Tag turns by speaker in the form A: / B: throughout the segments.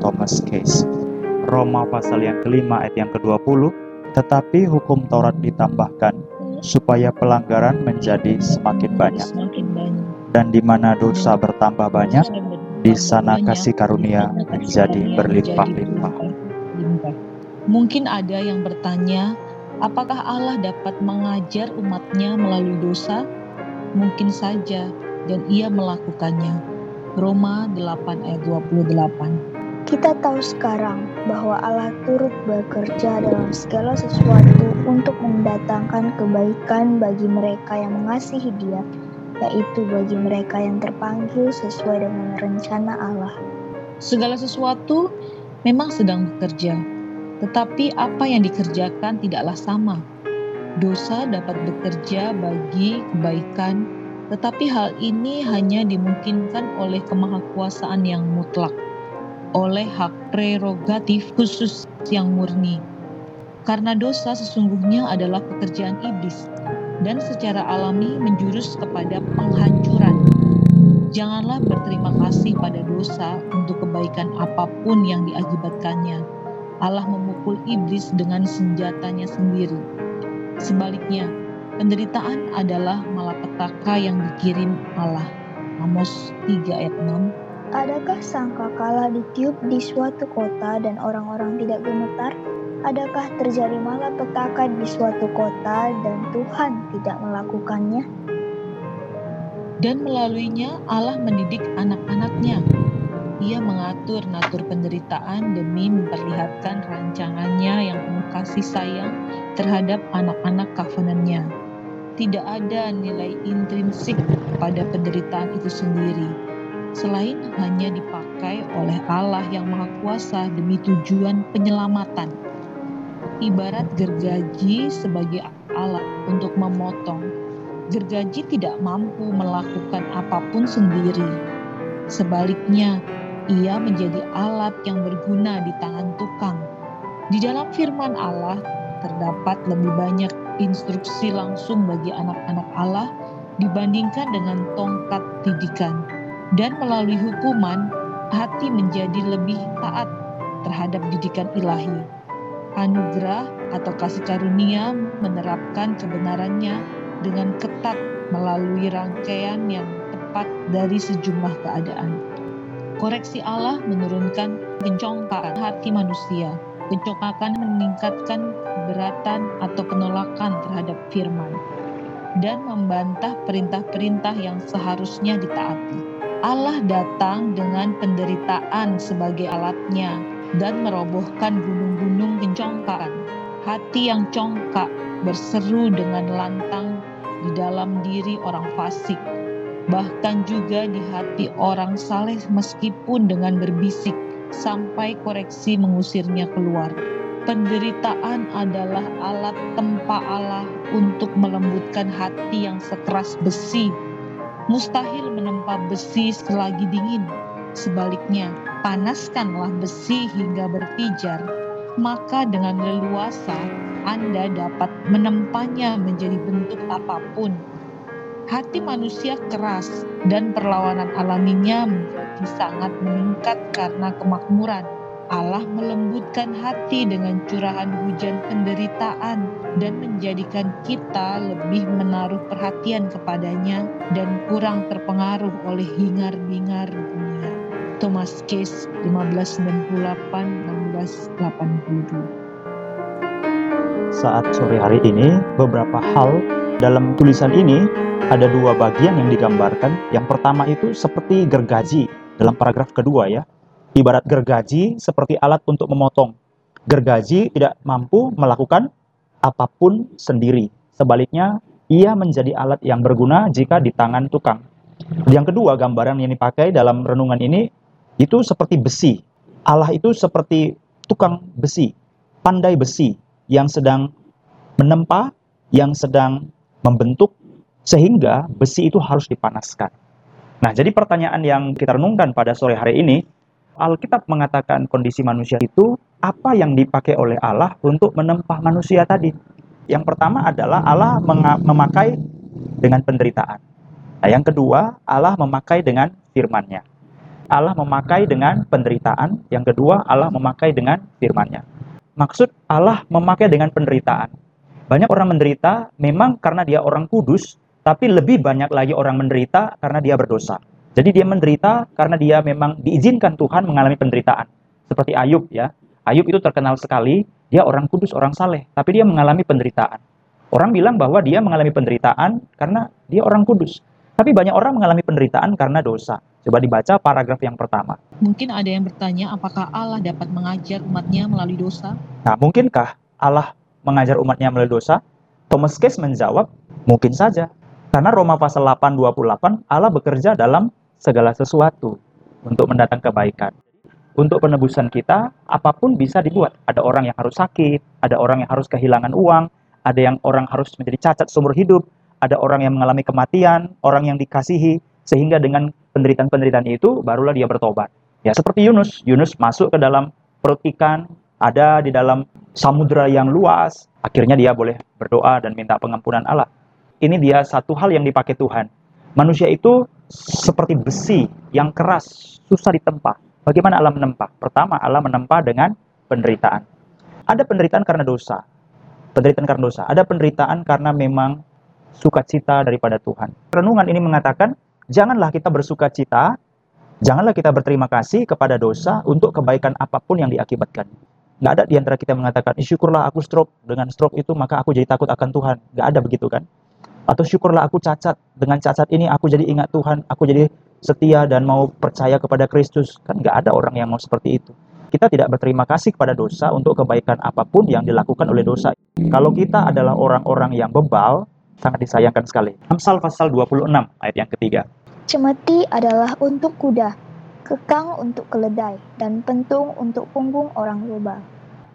A: Thomas Case. Roma pasal yang kelima ayat yang ke-20, tetapi hukum Taurat ditambahkan supaya pelanggaran menjadi semakin banyak. Dan di mana dosa bertambah banyak, di sana kasih karunia menjadi berlimpah-limpah.
B: Mungkin ada yang bertanya, apakah Allah dapat mengajar umatnya melalui dosa? Mungkin saja, dan ia melakukannya. Roma 8 ayat 28
C: Kita tahu sekarang bahwa Allah turut bekerja dalam segala sesuatu untuk mendatangkan kebaikan bagi mereka yang mengasihi Dia, yaitu bagi mereka yang terpanggil sesuai dengan rencana Allah.
B: Segala sesuatu memang sedang bekerja, tetapi apa yang dikerjakan tidaklah sama. Dosa dapat bekerja bagi kebaikan, tetapi hal ini hanya dimungkinkan oleh kemahakuasaan yang mutlak, oleh hak prerogatif khusus yang murni. Karena dosa sesungguhnya adalah pekerjaan iblis, dan secara alami menjurus kepada penghancuran. Janganlah berterima kasih pada dosa untuk kebaikan apa pun yang diakibatkannya. Allah memukul iblis dengan senjatanya sendiri. Sebaliknya, penderitaan adalah malapetaka yang dikirim Allah. Amos 3 ayat 6
C: Adakah sangka kala ditiup di suatu kota dan orang-orang tidak gemetar? Adakah terjadi malapetaka di suatu kota dan Tuhan tidak melakukannya?
B: Dan melaluinya Allah mendidik anak-anaknya. Ia mengatur natur penderitaan demi memperlihatkan rancangannya yang penuh kasih sayang terhadap anak-anak kafanannya. Tidak ada nilai intrinsik pada penderitaan itu sendiri, selain hanya dipakai oleh Allah yang Maha Kuasa demi tujuan penyelamatan. Ibarat gergaji sebagai alat untuk memotong, gergaji tidak mampu melakukan apa pun sendiri. Sebaliknya, ia menjadi alat yang berguna di tangan tukang. Di dalam firman Allah terdapat lebih banyak instruksi langsung bagi anak-anak Allah dibandingkan dengan tongkat didikan. Dan melalui hukuman, hati menjadi lebih taat terhadap didikan ilahi. Anugerah atau kasih karunia menerapkan kebenarannya dengan ketat melalui rangkaian yang tepat dari sejumlah keadaan. Koreksi Allah menurunkan kencongkaan hati manusia. Kencongkakan meningkatkan keberatan atau penolakan terhadap firman dan membantah perintah-perintah yang seharusnya ditaati. Allah datang dengan penderitaan sebagai alatnya dan merobohkan gunung-gunung kencongkaan. Hati yang congkak berseru dengan lantang di dalam diri orang fasik, bahkan juga di hati orang saleh meskipun dengan berbisik sampai koreksi mengusirnya keluar. Penderitaan adalah alat tempa Allah untuk melembutkan hati yang sekeras besi. Mustahil menempa besi selagi dingin. Sebaliknya, panaskanlah besi hingga berpijar, maka dengan leluasa Anda dapat menempanya menjadi bentuk apa pun. Hati manusia keras dan perlawanan alaminya menjadi sangat meningkat karena kemakmuran. Allah melembutkan hati dengan curahan hujan penderitaan dan menjadikan kita lebih menaruh perhatian kepadanya dan kurang terpengaruh oleh hingar-bingar dunia. Thomas Case 1598-1682
A: Saat sore hari ini, beberapa hal dalam tulisan ini ada dua bagian yang digambarkan. Yang pertama itu seperti gergaji dalam paragraf kedua ya. Ibarat gergaji seperti alat untuk memotong. Gergaji tidak mampu melakukan apa pun sendiri. Sebaliknya, ia menjadi alat yang berguna jika di tangan tukang. Yang kedua, gambaran yang dipakai dalam renungan ini itu seperti besi. Allah itu seperti tukang besi, pandai besi yang sedang menempa, yang sedang membentuk sehingga besi itu harus dipanaskan. Nah, jadi pertanyaan yang kita renungkan pada sore hari ini, Alkitab mengatakan kondisi manusia itu apa yang dipakai oleh Allah untuk menempa manusia tadi. Yang pertama adalah Allah memakai dengan penderitaan. Nah, yang kedua, Allah memakai dengan firman-Nya. Allah memakai dengan penderitaan. Yang kedua, Allah memakai dengan firman-Nya. Maksud Allah memakai dengan penderitaan. Banyak orang menderita memang karena dia orang kudus, tapi lebih banyak lagi orang menderita karena dia berdosa. Jadi dia menderita karena dia memang diizinkan Tuhan mengalami penderitaan. Seperti Ayub ya. Ayub itu terkenal sekali, dia orang kudus, orang saleh, tapi dia mengalami penderitaan. Orang bilang bahwa dia mengalami penderitaan karena dia orang kudus. Tapi banyak orang mengalami penderitaan karena dosa. Coba dibaca paragraf yang pertama.
B: Mungkin ada yang bertanya apakah Allah dapat mengajar umatnya melalui dosa?
A: Nah, mungkinkah Allah mengajar umatnya melalui dosa? Thomas Case menjawab, mungkin saja. Karena Roma pasal 8, 28, Allah bekerja dalam segala sesuatu untuk mendatang kebaikan. Untuk penebusan kita, apa pun bisa dibuat. Ada orang yang harus sakit, ada orang yang harus kehilangan uang, ada yang orang harus menjadi cacat seumur hidup, ada orang yang mengalami kematian, orang yang dikasihi, sehingga dengan penderitaan-penderitaan itu barulah dia bertobat. Ya seperti Yunus, Yunus masuk ke dalam perut ikan, ada di dalam samudera yang luas, akhirnya dia boleh berdoa dan minta pengampunan Allah. Ini dia satu hal yang dipakai Tuhan. Manusia itu seperti besi yang keras, susah ditempa. Bagaimana Allah menempa? Pertama, Allah menempa dengan penderitaan. Ada penderitaan karena dosa. Penderitaan karena dosa. Ada penderitaan karena memang sukacita daripada Tuhan. Renungan ini mengatakan janganlah kita bersuka cita, janganlah kita berterima kasih kepada dosa untuk kebaikan apa pun yang diakibatkan. Nggak ada di antara kita mengatakan, syukurlah aku stroke, dengan stroke itu maka aku jadi takut akan Tuhan. Nggak ada begitu kan? Atau syukurlah aku cacat, dengan cacat ini aku jadi ingat Tuhan, aku jadi setia dan mau percaya kepada Kristus. Kan nggak ada orang yang mau seperti itu. Kita tidak berterima kasih kepada dosa untuk kebaikan apa pun yang dilakukan oleh dosa. Kalau kita adalah orang-orang yang bebal, sangat disayangkan sekali. Amsal pasal 26 ayat yang ketiga.
C: Cemeti adalah untuk kuda, kekang untuk keledai, dan pentung untuk punggung orang bebal.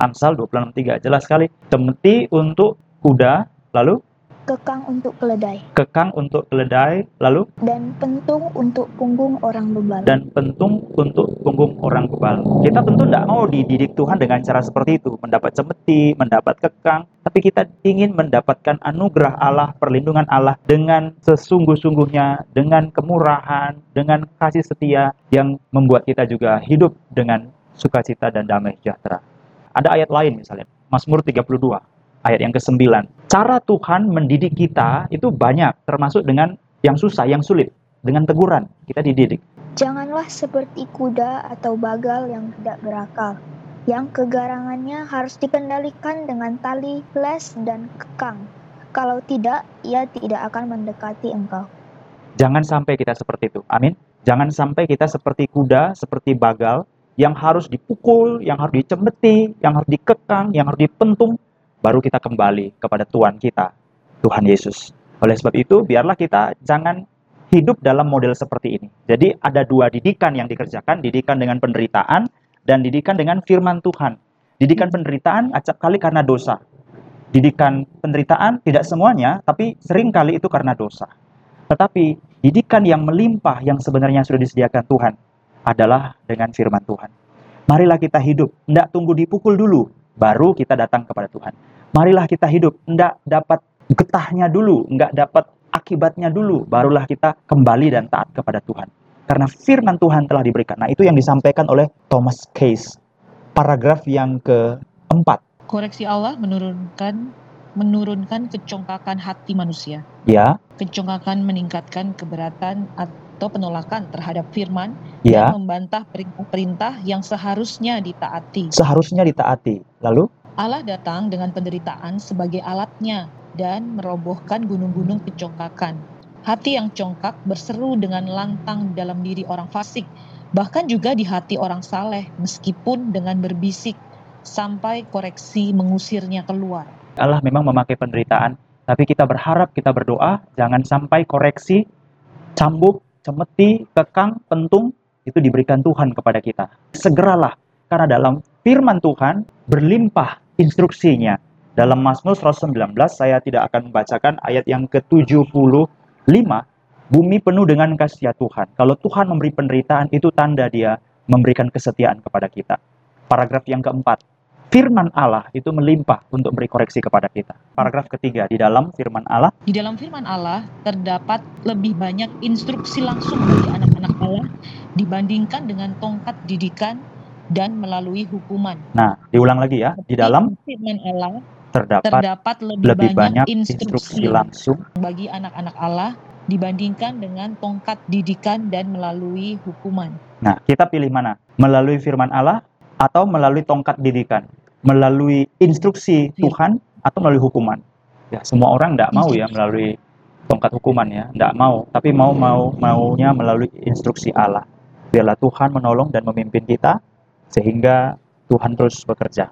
A: Amsal 26:3 jelas sekali. Cemeti untuk kuda, lalu
C: kekang untuk keledai,
A: kekang untuk keledai, lalu
C: dan pentung untuk punggung orang bebal.
A: dan pentung untuk punggung orang bebal. Kita tentu tidak mau dididik Tuhan dengan cara seperti itu, mendapat cemeti, mendapat kekang, tapi kita ingin mendapatkan anugerah Allah, perlindungan Allah dengan sesungguh-sungguhnya, dengan kemurahan, dengan kasih setia yang membuat kita juga hidup dengan sukacita dan damai sejahtera. Ada ayat lain misalnya, Mazmur 32 ayat yang ke-9. Cara Tuhan mendidik kita itu banyak, termasuk dengan yang susah, yang sulit. Dengan teguran, kita dididik.
C: Janganlah seperti kuda atau bagal yang tidak berakal, yang kegarangannya harus dikendalikan dengan tali, les, dan kekang. Kalau tidak, ia tidak akan mendekati engkau.
A: Jangan sampai kita seperti itu. Amin. Jangan sampai kita seperti kuda, seperti bagal, yang harus dipukul, yang harus dicemeti, yang harus dikekang, yang harus dipentung, baru kita kembali kepada Tuhan kita, Tuhan Yesus. Oleh sebab itu, biarlah kita jangan hidup dalam model seperti ini. Jadi ada dua didikan yang dikerjakan, didikan dengan penderitaan dan didikan dengan firman Tuhan. Didikan penderitaan acap kali karena dosa. Didikan penderitaan tidak semuanya, tapi sering kali itu karena dosa. Tetapi didikan yang melimpah yang sebenarnya sudah disediakan Tuhan adalah dengan firman Tuhan. Marilah kita hidup, tidak tunggu dipukul dulu, baru kita datang kepada Tuhan. Marilah kita hidup, tidak dapat getahnya dulu, nggak dapat akibatnya dulu, barulah kita kembali dan taat kepada Tuhan. Karena firman Tuhan telah diberikan. Nah, itu yang disampaikan oleh Thomas Case. Paragraf yang keempat.
B: Koreksi Allah menurunkan menurunkan kecongkakan hati manusia.
A: Ya,
B: Kecongkakan meningkatkan keberatan atau penolakan terhadap firman
A: ya,
B: dan membantah perintah-perintah yang seharusnya ditaati.
A: seharusnya ditaati. Lalu,
B: Allah datang dengan penderitaan sebagai alatnya dan merobohkan gunung-gunung kecongkakan. Hati yang congkak berseru dengan lantang dalam diri orang fasik, bahkan juga di hati orang saleh, meskipun dengan berbisik, sampai koreksi mengusirnya keluar.
A: Allah memang memakai penderitaan, tapi kita berharap, kita berdoa, jangan sampai koreksi, cambuk, cemeti, kekang, pentung, itu diberikan Tuhan kepada kita. Segeralah, karena dalam firman Tuhan berlimpah instruksinya. Dalam Mazmur 119, saya tidak akan membacakan ayat yang ke-75, bumi penuh dengan kasih Tuhan. Kalau Tuhan memberi penderitaan, itu tanda dia memberikan kesetiaan kepada kita. Paragraf yang keempat, firman Allah itu melimpah untuk beri koreksi kepada kita. Paragraf ketiga, di dalam firman Allah,
B: Di dalam firman Allah terdapat lebih banyak instruksi langsung bagi anak-anak Allah dibandingkan dengan tongkat didikan dan melalui hukuman.
A: Nah, diulang lagi ya. Di dalam
B: firman Allah
A: terdapat
B: terdapat lebih,
A: lebih banyak
B: instruksi
A: instruksi langsung
B: bagi anak-anak Allah dibandingkan dengan tongkat didikan dan melalui hukuman.
A: Nah, kita pilih mana? Melalui firman Allah atau melalui tongkat didikan? Melalui instruksi
B: Iya.
A: Tuhan atau melalui hukuman? Ya, semua orang tidak mau ya melalui tongkat hukuman ya, tidak mau. Tapi mau mau maunya melalui instruksi Allah. Biarlah Tuhan menolong dan memimpin kita sehingga Tuhan terus bekerja.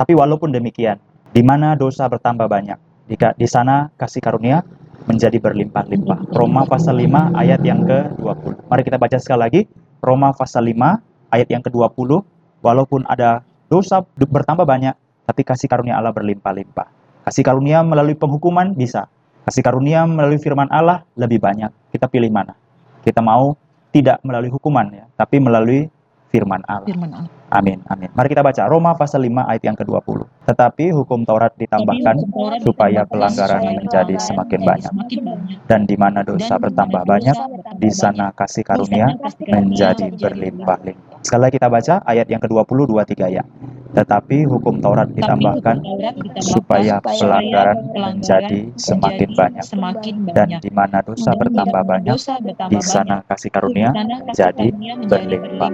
A: Tapi walaupun demikian, di mana dosa bertambah banyak, di sana kasih karunia menjadi berlimpah-limpah. Roma pasal 5 ayat yang ke-20. Mari kita baca sekali lagi. Roma pasal 5 ayat yang ke-20. Walaupun ada dosa bertambah banyak, tapi kasih karunia Allah berlimpah-limpah. Kasih karunia melalui penghukuman bisa. Kasih karunia melalui firman Allah lebih banyak. Kita pilih mana? Kita mau tidak melalui hukuman ya, tapi melalui firman Allah.
B: Firman Allah.
A: Amin, amin. Mari kita baca Roma pasal 5 ayat yang ke-20. Tetapi hukum Taurat ditambahkan
B: hukum Taurat
A: supaya pelanggaran menjadi semakin banyak.
B: semakin banyak.
A: Dan di mana dosa bertambah banyak, di sana kasih karunia menjadi berlimpah-limpah. Sekali lagi kita baca ayat yang ke-20, 23 ya. Tetapi hukum Taurat ditambahkan
B: hukum Taurat ditambahkan
A: supaya
C: supaya
A: pelanggaran menjadi semakin banyak.
B: Semakin
A: Dan
B: banyak.
A: di mana dosa
B: Dan
A: bertambah
B: di mana
A: banyak,
B: dosa bertambah
A: di sana
B: banyak,
A: kasih
B: di
A: karunia
B: sana kasih
A: menjadi
B: karunia menjadi
A: berlimpah.